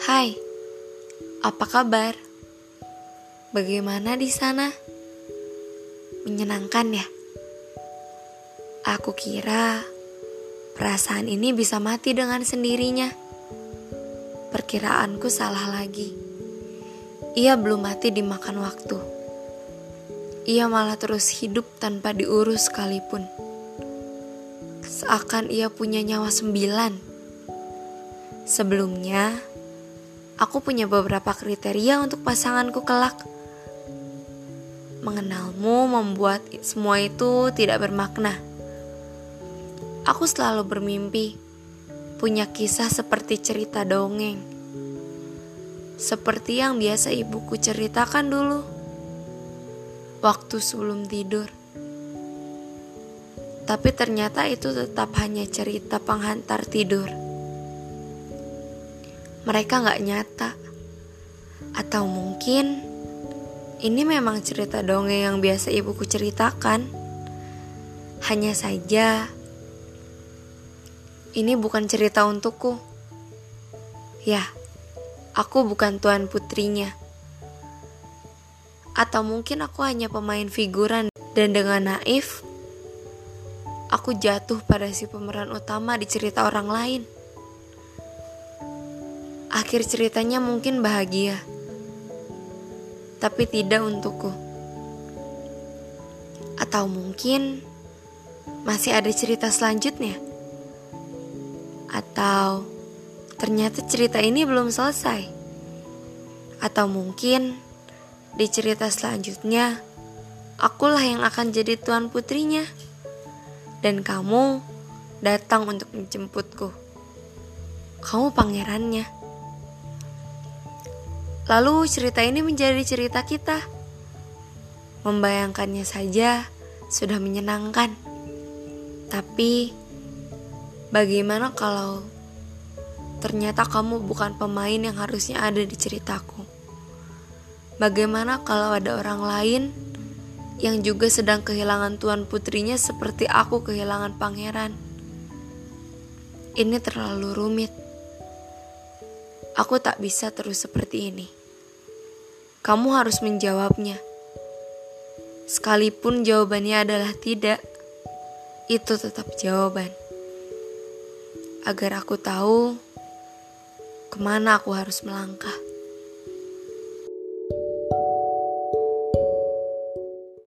Hai, apa kabar? Bagaimana di sana? Menyenangkan ya? Aku kira perasaan ini bisa mati dengan sendirinya. Perkiraanku salah lagi. Ia belum mati dimakan waktu. Ia malah terus hidup tanpa diurus sekalipun. Seakan ia punya nyawa sembilan. Sebelumnya, aku punya beberapa kriteria untuk pasanganku kelak. Mengenalmu membuat semua itu tidak bermakna. Aku selalu bermimpi punya kisah seperti cerita dongeng. Seperti yang biasa ibuku ceritakan dulu. Waktu sebelum tidur. Tapi ternyata itu tetap hanya cerita penghantar tidur mereka nggak nyata. Atau mungkin ini memang cerita dongeng yang biasa ibuku ceritakan. Hanya saja ini bukan cerita untukku. Ya, aku bukan tuan putrinya. Atau mungkin aku hanya pemain figuran dan dengan naif aku jatuh pada si pemeran utama di cerita orang lain. Akhir ceritanya mungkin bahagia, tapi tidak untukku. Atau mungkin masih ada cerita selanjutnya, atau ternyata cerita ini belum selesai, atau mungkin di cerita selanjutnya akulah yang akan jadi tuan putrinya, dan kamu datang untuk menjemputku. Kamu pangerannya. Lalu cerita ini menjadi cerita kita. Membayangkannya saja sudah menyenangkan. Tapi bagaimana kalau ternyata kamu bukan pemain yang harusnya ada di ceritaku? Bagaimana kalau ada orang lain yang juga sedang kehilangan tuan putrinya seperti aku kehilangan pangeran? Ini terlalu rumit. Aku tak bisa terus seperti ini kamu harus menjawabnya. Sekalipun jawabannya adalah tidak, itu tetap jawaban. Agar aku tahu ke mana aku harus melangkah.